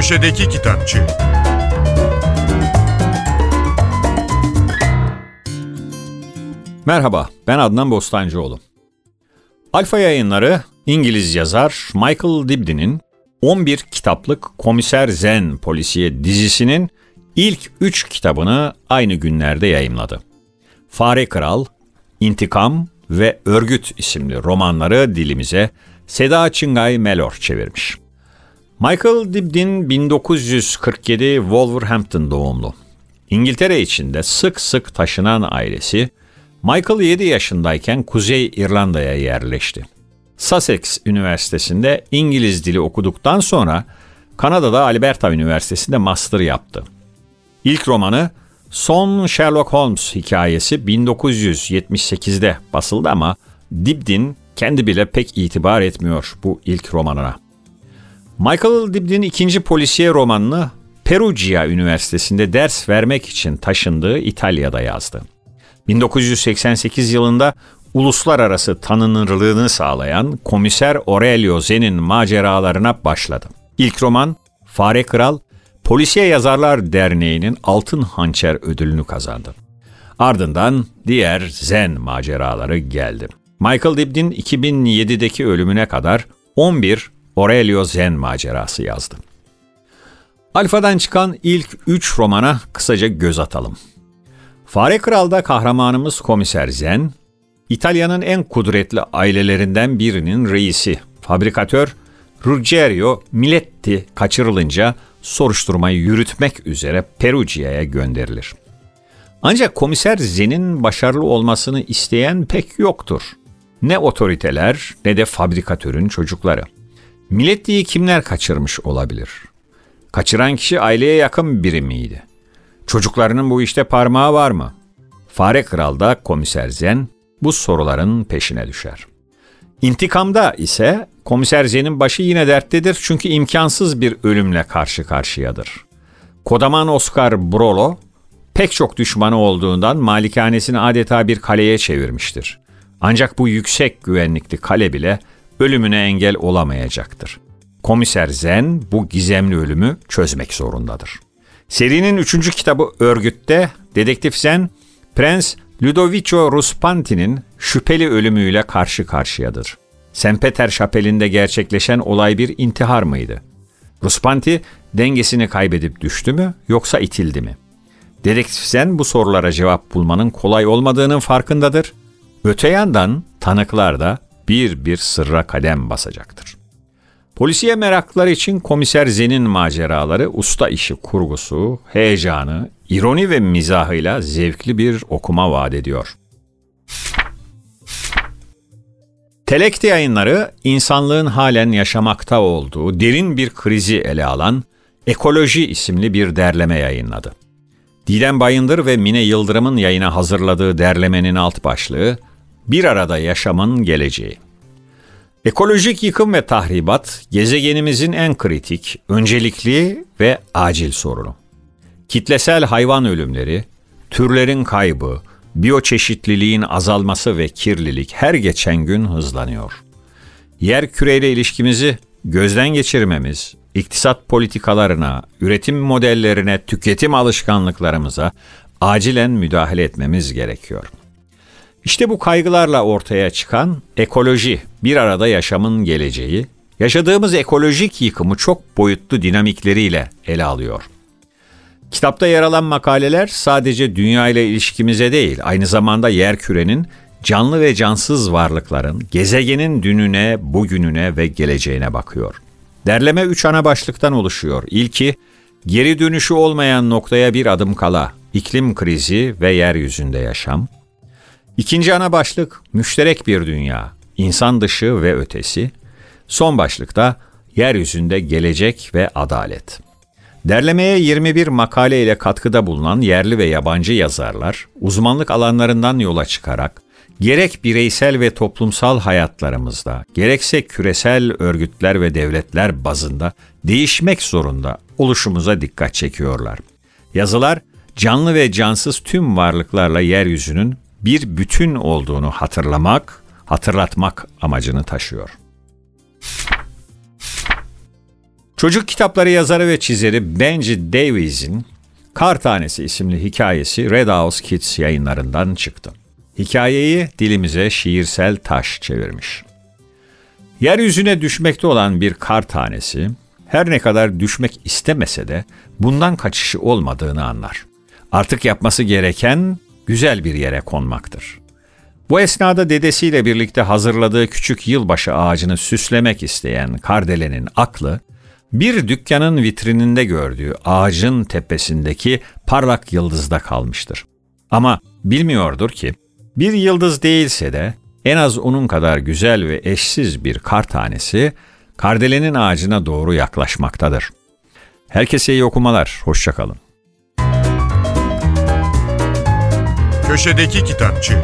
Köşedeki Kitapçı Merhaba, ben Adnan Bostancıoğlu. Alfa Yayınları İngiliz yazar Michael Dibdin'in 11 kitaplık Komiser Zen polisiye dizisinin ilk 3 kitabını aynı günlerde yayımladı. Fare Kral, İntikam ve Örgüt isimli romanları dilimize Seda Çıngay Melor çevirmiş. Michael Dibdin 1947 Wolverhampton doğumlu. İngiltere içinde sık sık taşınan ailesi, Michael 7 yaşındayken Kuzey İrlanda'ya yerleşti. Sussex Üniversitesi'nde İngiliz dili okuduktan sonra Kanada'da Alberta Üniversitesi'nde master yaptı. İlk romanı Son Sherlock Holmes hikayesi 1978'de basıldı ama Dibdin kendi bile pek itibar etmiyor bu ilk romanına. Michael Dibdin ikinci polisiye romanını Perugia Üniversitesi'nde ders vermek için taşındığı İtalya'da yazdı. 1988 yılında uluslararası tanınırlığını sağlayan Komiser Aurelio Zen'in maceralarına başladı. İlk roman Fare Kral, Polisiye Yazarlar Derneği'nin Altın Hançer ödülünü kazandı. Ardından diğer Zen maceraları geldi. Michael Dibdin 2007'deki ölümüne kadar 11 Aurelio Zen macerası yazdı. Alfa'dan çıkan ilk 3 romana kısaca göz atalım. Fare Kral'da kahramanımız Komiser Zen, İtalya'nın en kudretli ailelerinden birinin reisi, fabrikatör Ruggiero Miletti kaçırılınca soruşturmayı yürütmek üzere Perugia'ya gönderilir. Ancak komiser Zen'in başarılı olmasını isteyen pek yoktur. Ne otoriteler ne de fabrikatörün çocukları. Miletti'yi kimler kaçırmış olabilir? Kaçıran kişi aileye yakın biri miydi? Çocuklarının bu işte parmağı var mı? Fare Kral'da komiser Zen bu soruların peşine düşer. İntikamda ise komiser Zen'in başı yine derttedir çünkü imkansız bir ölümle karşı karşıyadır. Kodaman Oscar Brolo pek çok düşmanı olduğundan malikanesini adeta bir kaleye çevirmiştir. Ancak bu yüksek güvenlikli kale bile ölümüne engel olamayacaktır. Komiser Zen bu gizemli ölümü çözmek zorundadır. Serinin üçüncü kitabı Örgüt'te dedektif Zen, Prens Ludovico Ruspanti'nin şüpheli ölümüyle karşı karşıyadır. St. Peter Şapeli'nde gerçekleşen olay bir intihar mıydı? Ruspanti dengesini kaybedip düştü mü yoksa itildi mi? Dedektif Zen bu sorulara cevap bulmanın kolay olmadığının farkındadır. Öte yandan tanıklar da bir bir sırra kadem basacaktır. Polisiye meraklılar için Komiser Zen'in maceraları usta işi kurgusu, heyecanı, ironi ve mizahıyla zevkli bir okuma vaat ediyor. Telekti yayınları insanlığın halen yaşamakta olduğu derin bir krizi ele alan Ekoloji isimli bir derleme yayınladı. Didem Bayındır ve Mine Yıldırım'ın yayına hazırladığı derlemenin alt başlığı Bir arada yaşamın geleceği. Ekolojik yıkım ve tahribat gezegenimizin en kritik, öncelikli ve acil sorunu. Kitlesel hayvan ölümleri, türlerin kaybı, biyoçeşitliliğin azalması ve kirlilik her geçen gün hızlanıyor. Yer küreyle ilişkimizi gözden geçirmemiz, iktisat politikalarına, üretim modellerine, tüketim alışkanlıklarımıza acilen müdahale etmemiz gerekiyor. İşte bu kaygılarla ortaya çıkan ekoloji, bir arada yaşamın geleceği, yaşadığımız ekolojik yıkımı çok boyutlu dinamikleriyle ele alıyor. Kitapta yer alan makaleler sadece dünya ile ilişkimize değil, aynı zamanda yer kürenin canlı ve cansız varlıkların gezegenin dününe, bugününe ve geleceğine bakıyor. Derleme üç ana başlıktan oluşuyor. İlki, geri dönüşü olmayan noktaya bir adım kala, iklim krizi ve yeryüzünde yaşam. İkinci ana başlık müşterek bir dünya, insan dışı ve ötesi. Son başlıkta yeryüzünde gelecek ve adalet. Derlemeye 21 makale ile katkıda bulunan yerli ve yabancı yazarlar, uzmanlık alanlarından yola çıkarak gerek bireysel ve toplumsal hayatlarımızda, gerekse küresel örgütler ve devletler bazında değişmek zorunda oluşumuza dikkat çekiyorlar. Yazılar canlı ve cansız tüm varlıklarla yeryüzünün bir bütün olduğunu hatırlamak, hatırlatmak amacını taşıyor. Çocuk kitapları yazarı ve çizeri Benji Davies'in Kar Tanesi isimli hikayesi Red House Kids yayınlarından çıktı. Hikayeyi dilimize şiirsel taş çevirmiş. Yeryüzüne düşmekte olan bir kar tanesi her ne kadar düşmek istemese de bundan kaçışı olmadığını anlar. Artık yapması gereken güzel bir yere konmaktır. Bu esnada dedesiyle birlikte hazırladığı küçük yılbaşı ağacını süslemek isteyen Kardelen'in aklı, bir dükkanın vitrininde gördüğü ağacın tepesindeki parlak yıldızda kalmıştır. Ama bilmiyordur ki, bir yıldız değilse de en az onun kadar güzel ve eşsiz bir kar tanesi, Kardelen'in ağacına doğru yaklaşmaktadır. Herkese iyi okumalar, hoşçakalın. Köşedeki Kitapçı